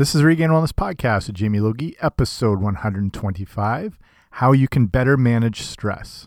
This is Regained Wellness Podcast with Jamie Logie, episode 125 How You Can Better Manage Stress.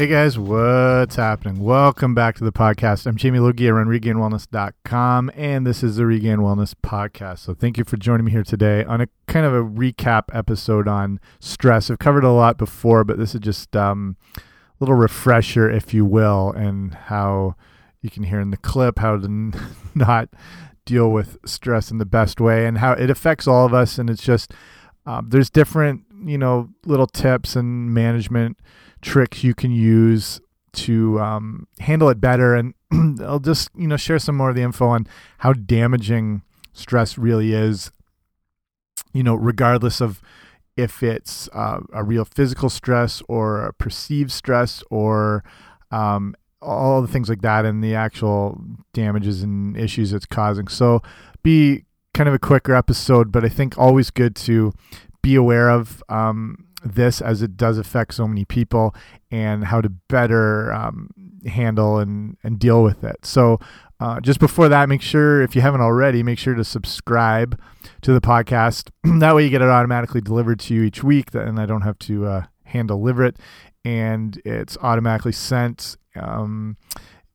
Hey guys, what's happening? Welcome back to the podcast. I'm Jamie Logie. I run regainedwellness.com, and this is the Regained Wellness Podcast. So thank you for joining me here today on a kind of a recap episode on stress. I've covered a lot before, but this is just um, a little refresher, if you will, and how you can hear in the clip how to not deal with stress in the best way and how it affects all of us. And it's just, um, there's different, you know, little tips and management tricks you can use to um, handle it better. And I'll just, you know, share some more of the info on how damaging stress really is, you know, regardless of if it's uh, a real physical stress or a perceived stress or um, all the things like that and the actual damages and issues it's causing. So be kind of a quicker episode, but I think always good to be aware of um, this as it does affect so many people and how to better um, handle and, and deal with it. So, uh, just before that, make sure, if you haven't already, make sure to subscribe to the podcast. that way, you get it automatically delivered to you each week, and I don't have to uh, hand deliver it, and it's automatically sent. Um,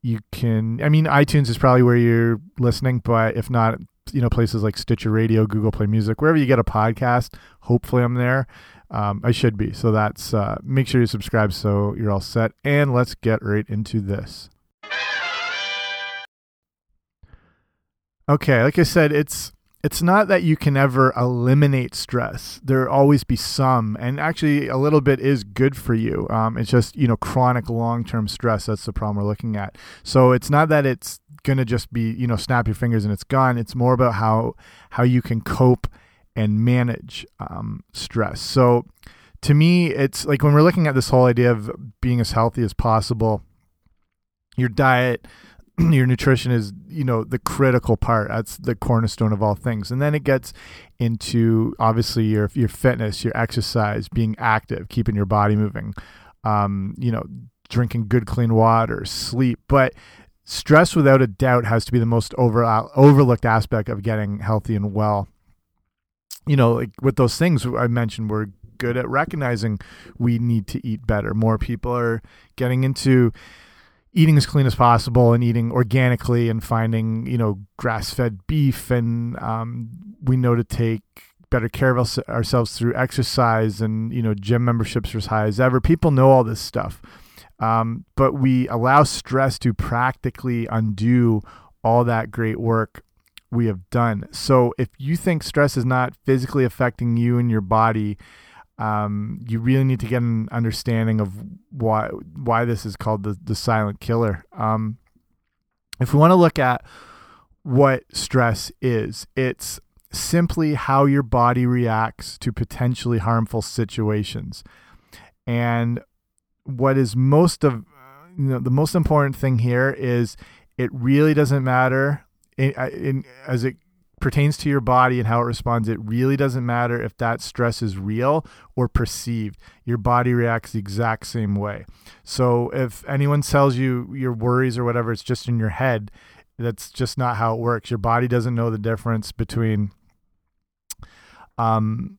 you can, I mean, iTunes is probably where you're listening, but if not, you know, places like Stitcher Radio, Google Play Music, wherever you get a podcast, hopefully I'm there. Um, I should be. So that's uh, make sure you subscribe so you're all set. And let's get right into this. Okay, like I said, it's it's not that you can ever eliminate stress. There always be some, and actually a little bit is good for you. Um, it's just you know chronic long term stress. That's the problem we're looking at. So it's not that it's gonna just be you know snap your fingers and it's gone. It's more about how how you can cope and manage um, stress. So to me, it's like when we're looking at this whole idea of being as healthy as possible, your diet, your nutrition is, you know, the critical part. That's the cornerstone of all things. And then it gets into obviously your your fitness, your exercise, being active, keeping your body moving, um, you know, drinking good clean water, sleep. But stress without a doubt has to be the most over, overlooked aspect of getting healthy and well you know, like with those things I mentioned, we're good at recognizing we need to eat better. More people are getting into eating as clean as possible and eating organically and finding, you know, grass fed beef. And um, we know to take better care of ourselves through exercise and, you know, gym memberships are as high as ever. People know all this stuff. Um, but we allow stress to practically undo all that great work we have done. So if you think stress is not physically affecting you and your body, um, you really need to get an understanding of why why this is called the the silent killer. Um, if we want to look at what stress is, it's simply how your body reacts to potentially harmful situations. And what is most of you know the most important thing here is it really doesn't matter in, in, as it pertains to your body and how it responds, it really doesn't matter if that stress is real or perceived. Your body reacts the exact same way. So if anyone tells you your worries or whatever, it's just in your head. That's just not how it works. Your body doesn't know the difference between um,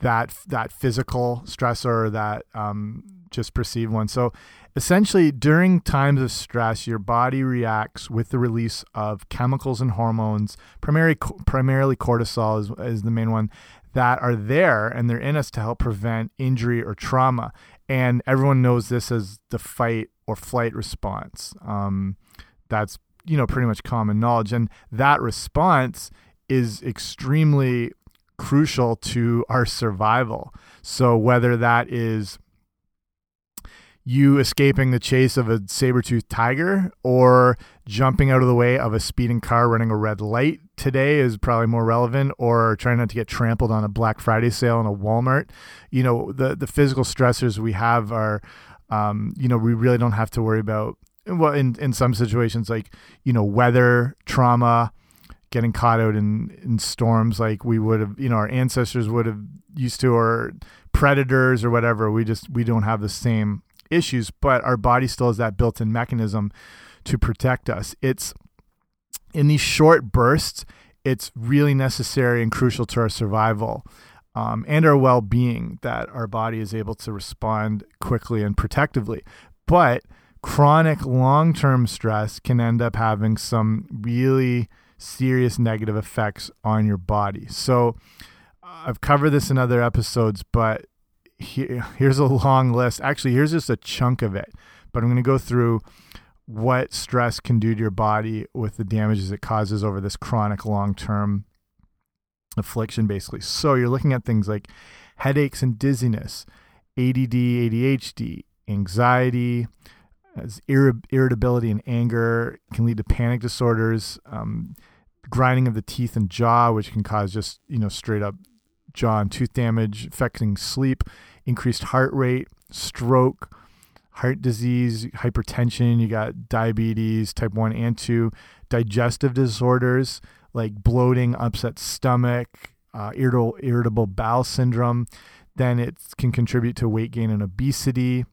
that that physical stressor that um, just perceived one. So essentially, during times of stress, your body reacts with the release of chemicals and hormones, primarily primarily cortisol is, is the main one, that are there and they're in us to help prevent injury or trauma. And everyone knows this as the fight or flight response. Um, that's you know pretty much common knowledge, and that response is extremely crucial to our survival. So whether that is you escaping the chase of a saber-toothed tiger or jumping out of the way of a speeding car running a red light today is probably more relevant or trying not to get trampled on a Black Friday sale in a Walmart. You know, the the physical stressors we have are um, you know, we really don't have to worry about well in in some situations like, you know, weather, trauma, getting caught out in in storms like we would have, you know, our ancestors would have used to or predators or whatever. We just we don't have the same issues, but our body still has that built-in mechanism to protect us. It's in these short bursts, it's really necessary and crucial to our survival um, and our well-being that our body is able to respond quickly and protectively. But chronic long-term stress can end up having some really serious negative effects on your body. So I've covered this in other episodes, but here, here's a long list. Actually, here's just a chunk of it, but I'm going to go through what stress can do to your body with the damages it causes over this chronic long term affliction, basically. So you're looking at things like headaches and dizziness, ADD, ADHD, anxiety, irritability and anger can lead to panic disorders, um, grinding of the teeth and jaw, which can cause just you know straight up jaw and tooth damage, affecting sleep, increased heart rate, stroke, heart disease, hypertension, you got diabetes, type 1 and 2, digestive disorders like bloating, upset stomach, uh, irritable, irritable bowel syndrome. Then it can contribute to weight gain and obesity.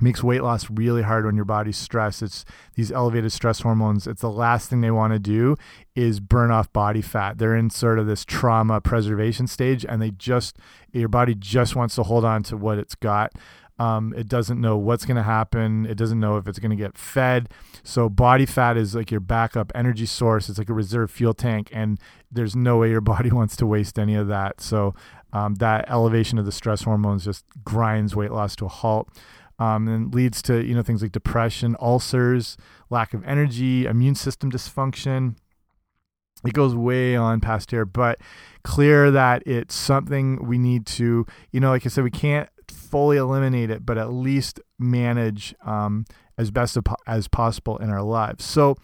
Makes weight loss really hard when your body's stressed. It's these elevated stress hormones. It's the last thing they want to do is burn off body fat. They're in sort of this trauma preservation stage, and they just your body just wants to hold on to what it's got. Um, it doesn't know what's going to happen. It doesn't know if it's going to get fed. So body fat is like your backup energy source. It's like a reserve fuel tank, and there's no way your body wants to waste any of that. So um, that elevation of the stress hormones just grinds weight loss to a halt. Um, and leads to you know things like depression, ulcers, lack of energy, immune system dysfunction. It goes way on past here, but clear that it's something we need to, you know, like I said, we can't fully eliminate it, but at least manage um, as best as possible in our lives. So,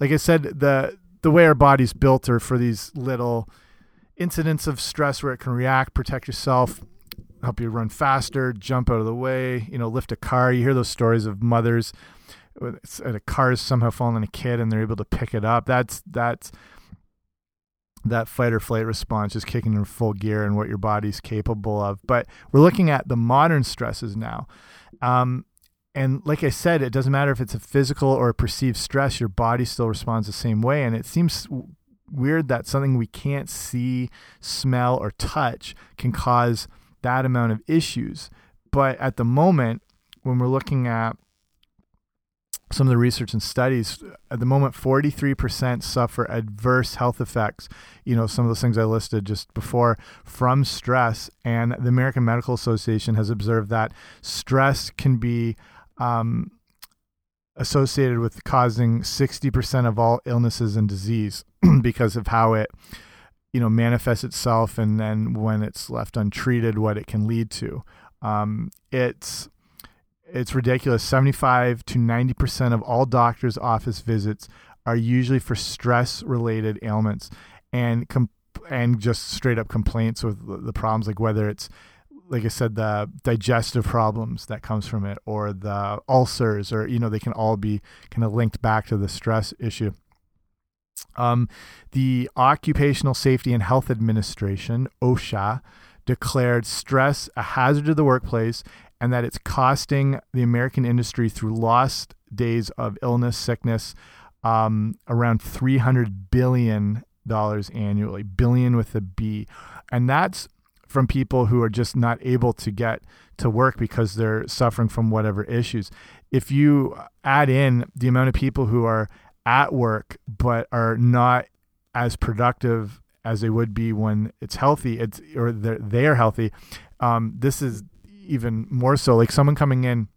like I said, the the way our body's built are for these little incidents of stress where it can react, protect yourself, help you run faster, jump out of the way, you know, lift a car. You hear those stories of mothers a car is somehow fallen on a kid and they're able to pick it up. That's that's that fight or flight response is kicking in full gear and what your body's capable of. But we're looking at the modern stresses now. Um, and like I said, it doesn't matter if it's a physical or a perceived stress, your body still responds the same way. And it seems weird that something we can't see, smell, or touch can cause that amount of issues. But at the moment, when we're looking at some of the research and studies at the moment 43% suffer adverse health effects you know some of those things i listed just before from stress and the american medical association has observed that stress can be um, associated with causing 60% of all illnesses and disease because of how it you know manifests itself and then when it's left untreated what it can lead to um, it's it's ridiculous. 75 to 90% of all doctors' office visits are usually for stress related ailments and and just straight up complaints with the problems like whether it's like I said the digestive problems that comes from it or the ulcers or you know they can all be kind of linked back to the stress issue. Um, the Occupational Safety and Health Administration, OSHA, declared stress a hazard to the workplace and that it's costing the American industry through lost days of illness, sickness, um, around $300 billion annually, billion with a B. And that's from people who are just not able to get to work because they're suffering from whatever issues. If you add in the amount of people who are at work but are not as productive as they would be when it's healthy, it's or they are healthy. Um, this is even more so like someone coming in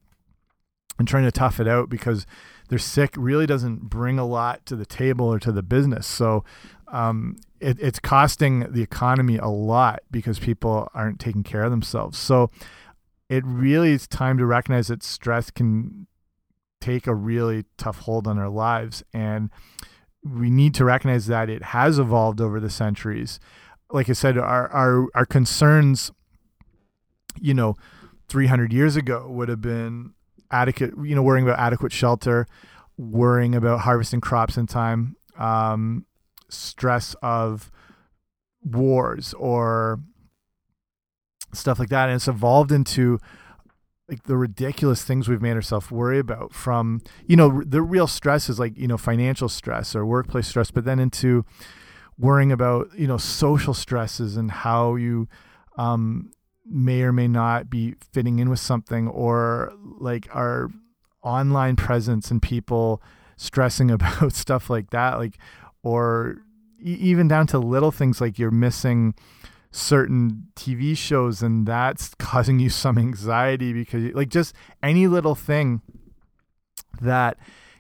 and trying to tough it out because they're sick really doesn't bring a lot to the table or to the business. So um, it, it's costing the economy a lot because people aren't taking care of themselves. So it really is time to recognize that stress can take a really tough hold on our lives. And we need to recognize that it has evolved over the centuries. Like i said our our our concerns you know 300 years ago would have been adequate you know worrying about adequate shelter worrying about harvesting crops in time um, stress of wars or stuff like that. And it's evolved into like the ridiculous things we've made ourselves worry about from you know the real stress is like you know financial stress or workplace stress but then into worrying about you know social stresses and how you um, may or may not be fitting in with something or like our online presence and people stressing about stuff like that like or even down to little things like you're missing certain TV shows and that's causing you some anxiety because like just any little thing that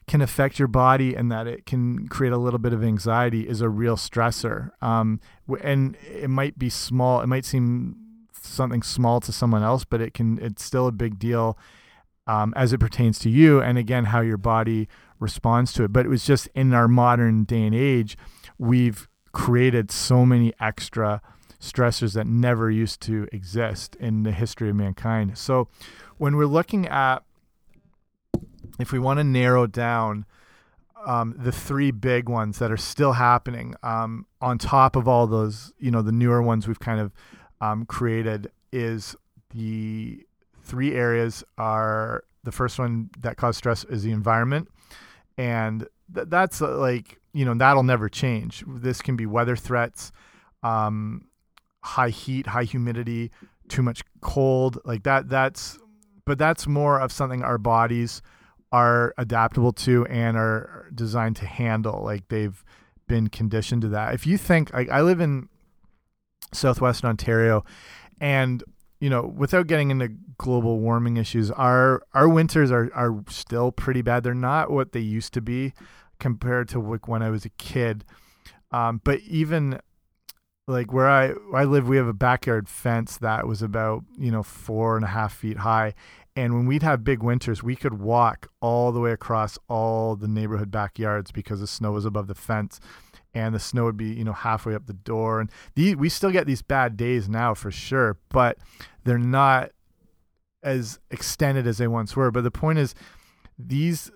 can affect your body and that it can create a little bit of anxiety is a real stressor. Um, and it might be small. It might seem something small to someone else, but it can. It's still a big deal um, as it pertains to you. And again, how your body responds to it. But it was just in our modern day and age, we've created so many extra stressors that never used to exist in the history of mankind. So when we're looking at if we want to narrow down um, the three big ones that are still happening um, on top of all those, you know, the newer ones we've kind of um, created is the three areas are the first one that causes stress is the environment. And th that's uh, like, you know, that'll never change. This can be weather threats, um, high heat, high humidity, too much cold, like that. That's, but that's more of something our bodies are adaptable to and are designed to handle. Like they've been conditioned to that. If you think, like, I live in Southwestern Ontario, and you know, without getting into global warming issues, our our winters are are still pretty bad. They're not what they used to be compared to like when I was a kid. Um, but even like where I I live, we have a backyard fence that was about you know four and a half feet high, and when we'd have big winters, we could walk all the way across all the neighborhood backyards because the snow was above the fence, and the snow would be you know halfway up the door. And we still get these bad days now for sure, but they're not as extended as they once were. But the point is, these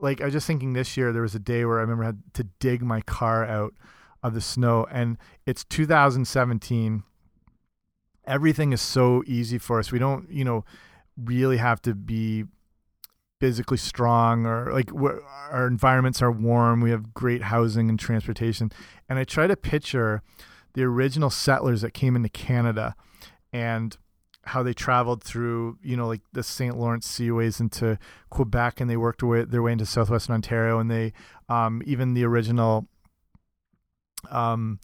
like I was just thinking this year there was a day where I remember I had to dig my car out of the snow, and it's 2017. Everything is so easy for us. We don't, you know really have to be physically strong or like our environments are warm we have great housing and transportation and i try to picture the original settlers that came into canada and how they traveled through you know like the st lawrence seaways into quebec and they worked their way into southwestern ontario and they um, even the original um,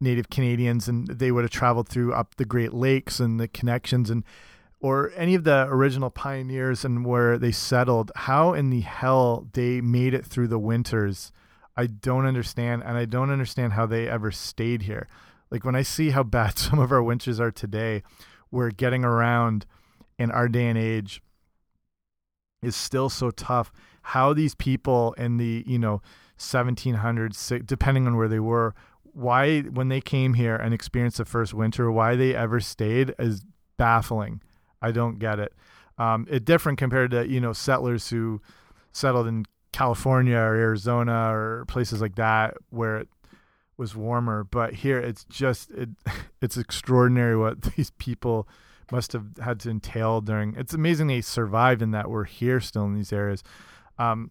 native canadians and they would have traveled through up the great lakes and the connections and or any of the original pioneers and where they settled, how in the hell they made it through the winters, I don't understand. And I don't understand how they ever stayed here. Like when I see how bad some of our winters are today, we're getting around in our day and age is still so tough. How these people in the, you know, 1700s, depending on where they were, why, when they came here and experienced the first winter, why they ever stayed is baffling. I don't get it. Um, it different compared to you know settlers who settled in California or Arizona or places like that where it was warmer. But here it's just it it's extraordinary what these people must have had to entail during. It's amazing they survived and that we're here still in these areas. Um,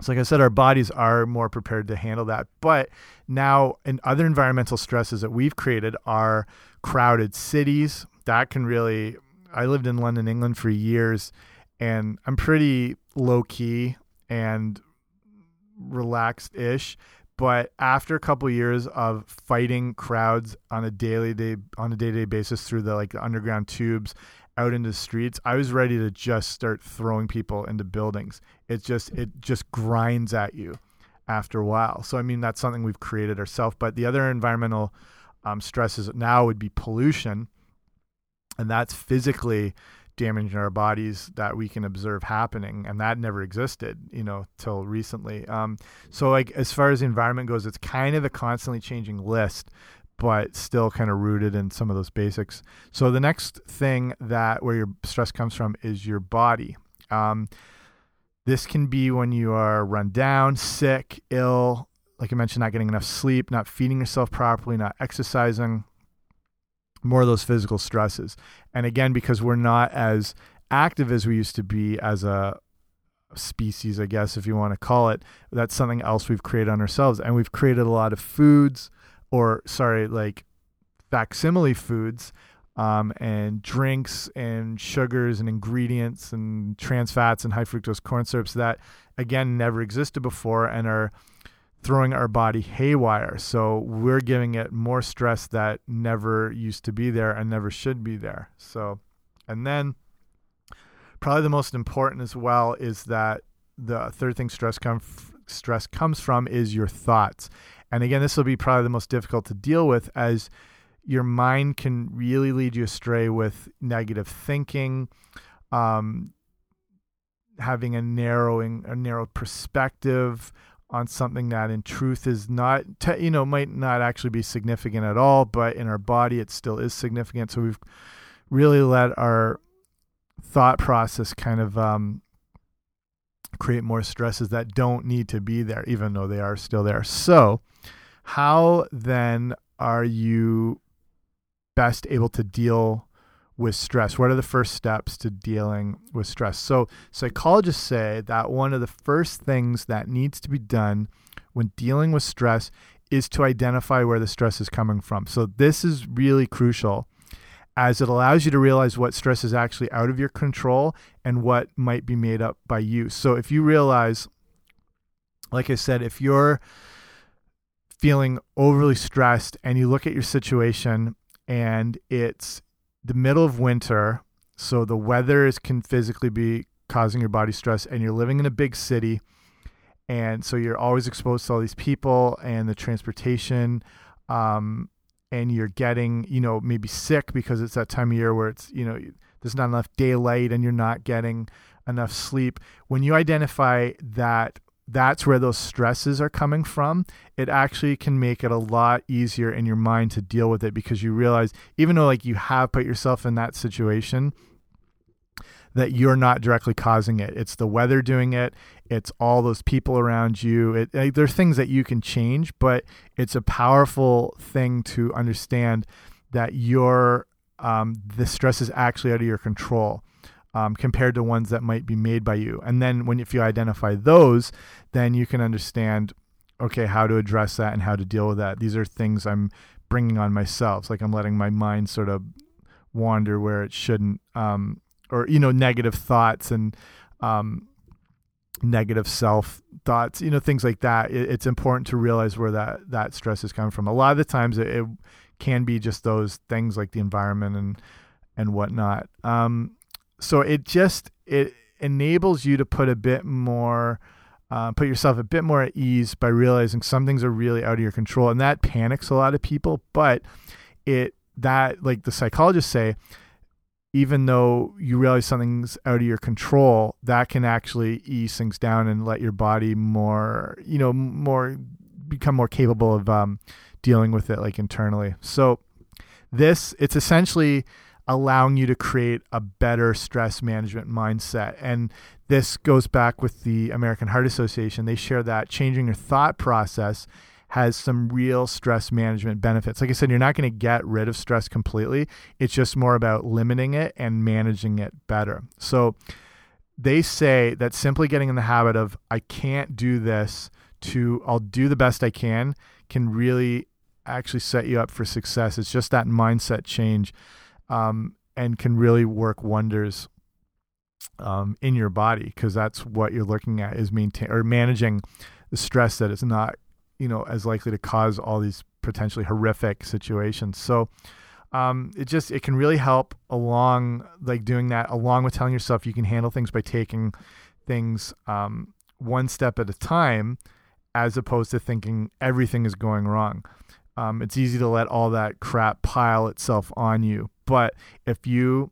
so, like I said, our bodies are more prepared to handle that. But now, and other environmental stresses that we've created are crowded cities, that can really I lived in London, England for years and I'm pretty low key and relaxed ish. But after a couple years of fighting crowds on a daily day on a day to day basis through the like the underground tubes out into the streets, I was ready to just start throwing people into buildings. It just it just grinds at you after a while. So I mean that's something we've created ourselves. But the other environmental um, stresses now would be pollution and that's physically damaging our bodies that we can observe happening and that never existed you know till recently. Um, so like as far as the environment goes it's kind of a constantly changing list but still kind of rooted in some of those basics. So the next thing that where your stress comes from is your body. Um, this can be when you are run down sick ill like i mentioned not getting enough sleep not feeding yourself properly not exercising more of those physical stresses. And again, because we're not as active as we used to be as a species, I guess, if you want to call it, that's something else we've created on ourselves. And we've created a lot of foods, or sorry, like facsimile foods. Um, and drinks and sugars and ingredients and trans fats and high fructose corn syrups that again never existed before and are throwing our body haywire. So we're giving it more stress that never used to be there and never should be there. So, and then probably the most important as well is that the third thing stress come stress comes from is your thoughts. And again, this will be probably the most difficult to deal with as your mind can really lead you astray with negative thinking, um, having a narrowing, a narrow perspective, on something that in truth is not you know might not actually be significant at all but in our body it still is significant. So we've really let our thought process kind of um, create more stresses that don't need to be there even though they are still there. So how then are you best able to deal with stress? What are the first steps to dealing with stress? So, psychologists say that one of the first things that needs to be done when dealing with stress is to identify where the stress is coming from. So, this is really crucial as it allows you to realize what stress is actually out of your control and what might be made up by you. So, if you realize, like I said, if you're feeling overly stressed and you look at your situation and it's the middle of winter, so the weather is can physically be causing your body stress, and you're living in a big city, and so you're always exposed to all these people and the transportation, um, and you're getting you know maybe sick because it's that time of year where it's you know there's not enough daylight and you're not getting enough sleep. When you identify that that's where those stresses are coming from, it actually can make it a lot easier in your mind to deal with it because you realize, even though like you have put yourself in that situation, that you're not directly causing it. It's the weather doing it. It's all those people around you. It, like, there's things that you can change, but it's a powerful thing to understand that your um, the stress is actually out of your control um, compared to ones that might be made by you. And then when if you identify those, then you can understand, okay, how to address that and how to deal with that. These are things I'm bringing on myself. Like I'm letting my mind sort of wander where it shouldn't, um, or you know, negative thoughts and um, negative self thoughts, you know, things like that. It, it's important to realize where that that stress is coming from. A lot of the times, it, it can be just those things like the environment and and whatnot. Um, so it just it enables you to put a bit more uh, put yourself a bit more at ease by realizing some things are really out of your control and that panics a lot of people but it that like the psychologists say even though you realize something's out of your control that can actually ease things down and let your body more you know more become more capable of um, dealing with it like internally. So this it's essentially allowing you to create a better stress management mindset. And this goes back with the American Heart Association. They share that changing your thought process has some real stress management benefits. Like I said, you're not going to get rid of stress completely. It's just more about limiting it and managing it better. So they say that simply getting in the habit of, I can't do this, to I'll do the best I can, can really actually set you up for success. It's just that mindset change um, and can really work wonders um, in your body because that's what you're looking at is maintain or managing the stress that is not you know as likely to cause all these potentially horrific situations. So um, it just it can really help along like doing that along with telling yourself you can handle things by taking things um, one step at a time as opposed to thinking everything is going wrong. Um, it's easy to let all that crap pile itself on you But if you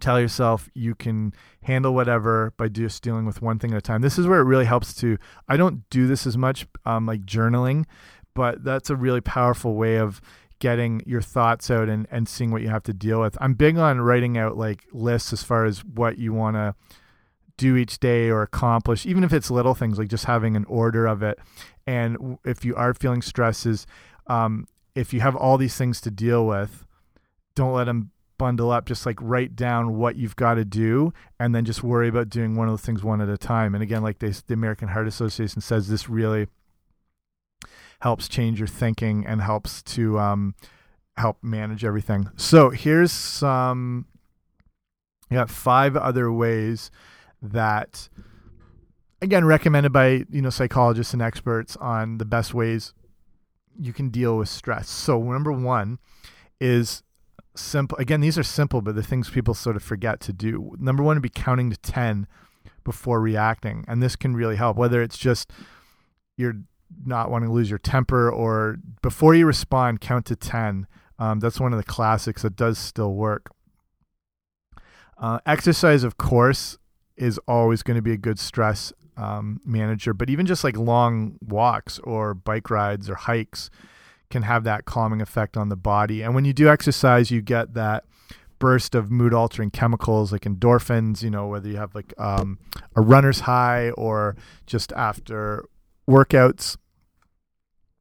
tell yourself you can handle whatever by just dealing with one thing at a time, this is where it really helps to. I don't do this as much, um, like journaling, but that's a really powerful way of getting your thoughts out and, and seeing what you have to deal with. I'm big on writing out like lists as far as what you want to do each day or accomplish, even if it's little things like just having an order of it. And if you are feeling stresses, um, if you have all these things to deal with, don't let them bundle up. Just like write down what you've got to do, and then just worry about doing one of those things one at a time. And again, like they, the American Heart Association says, this really helps change your thinking and helps to um, help manage everything. So here's some. You got five other ways that again recommended by you know psychologists and experts on the best ways you can deal with stress. So number 1 is simple again these are simple but the things people sort of forget to do. Number 1 would be counting to 10 before reacting and this can really help whether it's just you're not wanting to lose your temper or before you respond count to 10 um, that's one of the classics that does still work uh, exercise of course is always going to be a good stress um, manager. But even just like long walks or bike rides or hikes can have that calming effect on the body. And when you do exercise, you get that burst of mood altering chemicals like endorphins, you know, whether you have like um, a runner's high or just after workouts.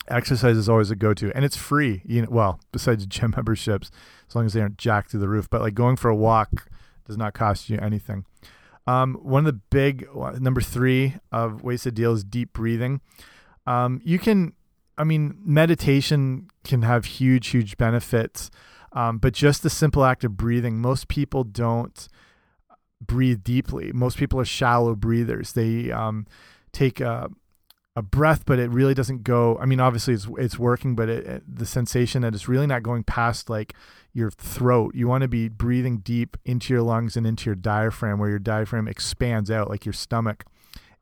Exercise is always a go to, and it's free. You know, well, besides gym memberships, as long as they aren't jacked through the roof. But like going for a walk does not cost you anything. Um, one of the big number three of ways to deal is deep breathing. Um, you can, I mean, meditation can have huge, huge benefits, um, but just the simple act of breathing, most people don't breathe deeply. Most people are shallow breathers. They um, take a, a breath, but it really doesn't go. I mean, obviously it's it's working, but it, it, the sensation that it's really not going past like your throat. You want to be breathing deep into your lungs and into your diaphragm, where your diaphragm expands out, like your stomach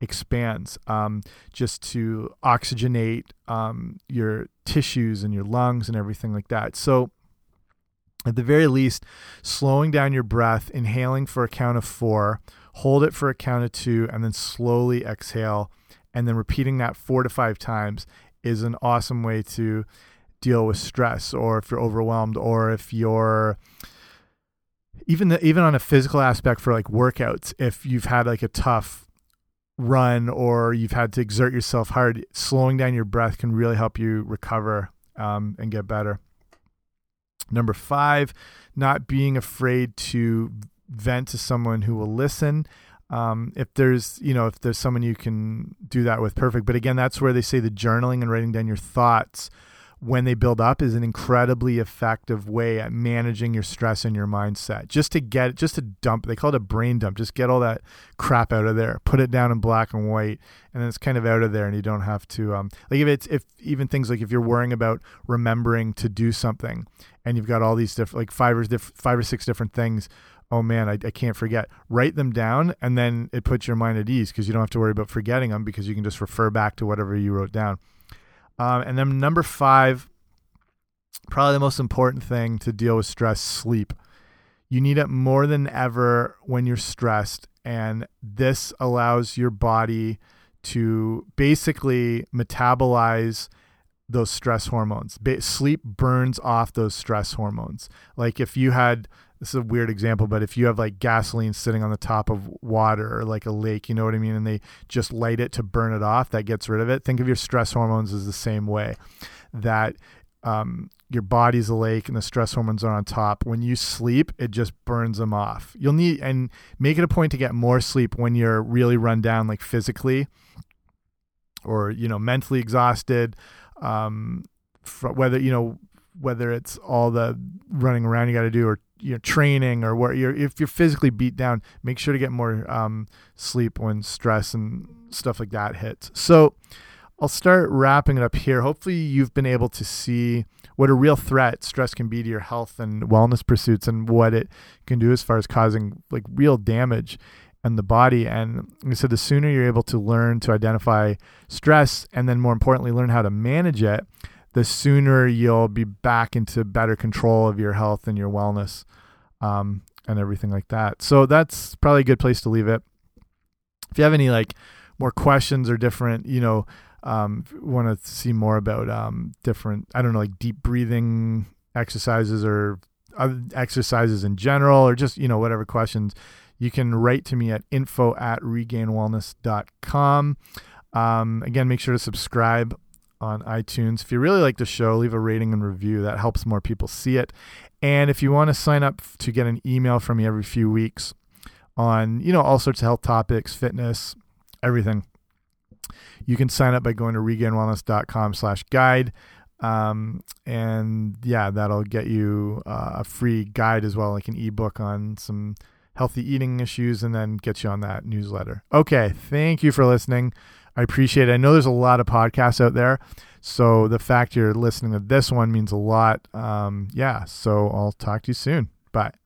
expands, um, just to oxygenate um, your tissues and your lungs and everything like that. So, at the very least, slowing down your breath, inhaling for a count of four, hold it for a count of two, and then slowly exhale, and then repeating that four to five times is an awesome way to deal with stress or if you're overwhelmed or if you're even the, even on a physical aspect for like workouts if you've had like a tough run or you've had to exert yourself hard slowing down your breath can really help you recover um, and get better. Number five not being afraid to vent to someone who will listen. Um, if there's you know if there's someone you can do that with perfect. But again that's where they say the journaling and writing down your thoughts when they build up is an incredibly effective way at managing your stress and your mindset. Just to get just to dump, they call it a brain dump. Just get all that crap out of there, put it down in black and white, and then it's kind of out of there, and you don't have to um like if it's if even things like if you're worrying about remembering to do something, and you've got all these different like five or diff, five or six different things. Oh man, I, I can't forget. Write them down, and then it puts your mind at ease because you don't have to worry about forgetting them because you can just refer back to whatever you wrote down. Um, and then number five, probably the most important thing to deal with stress sleep. You need it more than ever when you're stressed. And this allows your body to basically metabolize those stress hormones. sleep burns off those stress hormones. Like if you had this is a weird example, but if you have like gasoline sitting on the top of water or like a lake, you know what I mean, and they just light it to burn it off, that gets rid of it. Think of your stress hormones as the same way. That um, your body's a lake and the stress hormones are on top. When you sleep, it just burns them off. You'll need and make it a point to get more sleep when you're really run down, like physically or you know mentally exhausted. Um, whether you know whether it's all the running around you got to do or you know training or where you're if you're physically beat down make sure to get more um, sleep when stress and stuff like that hits. So i'll start wrapping it up here. Hopefully you've been able to see what a real threat stress can be to your health and wellness pursuits and what it can do as far as causing like real damage in the body. And said the sooner you're able to learn to identify stress and then more importantly learn how to manage it the sooner you'll be back into better control of your health and your wellness um, and everything like that. So that's probably a good place to leave it. If you have any like more questions or different, you know, um, want to see more about um, different, I don't know, like deep breathing exercises or other exercises in general, or just, you know, whatever questions, you can write to me at info at regainedwellness.com. Um, again, make sure to subscribe on iTunes. If you really like the show, leave a rating and review. That helps more people see it. And if you want to sign up to get an email from me every few weeks on, you know, all sorts of health topics, fitness, everything, you can sign up by going to regainedwellness.com slash guide. Um, and yeah, that'll get you uh, a free guide as well, like an ebook on some healthy eating issues, and then get you on that newsletter. Okay. Thank you for listening. I appreciate it. I know there's a lot of podcasts out there. So the fact you're listening to this one means a lot. Um, yeah. So I'll talk to you soon. Bye.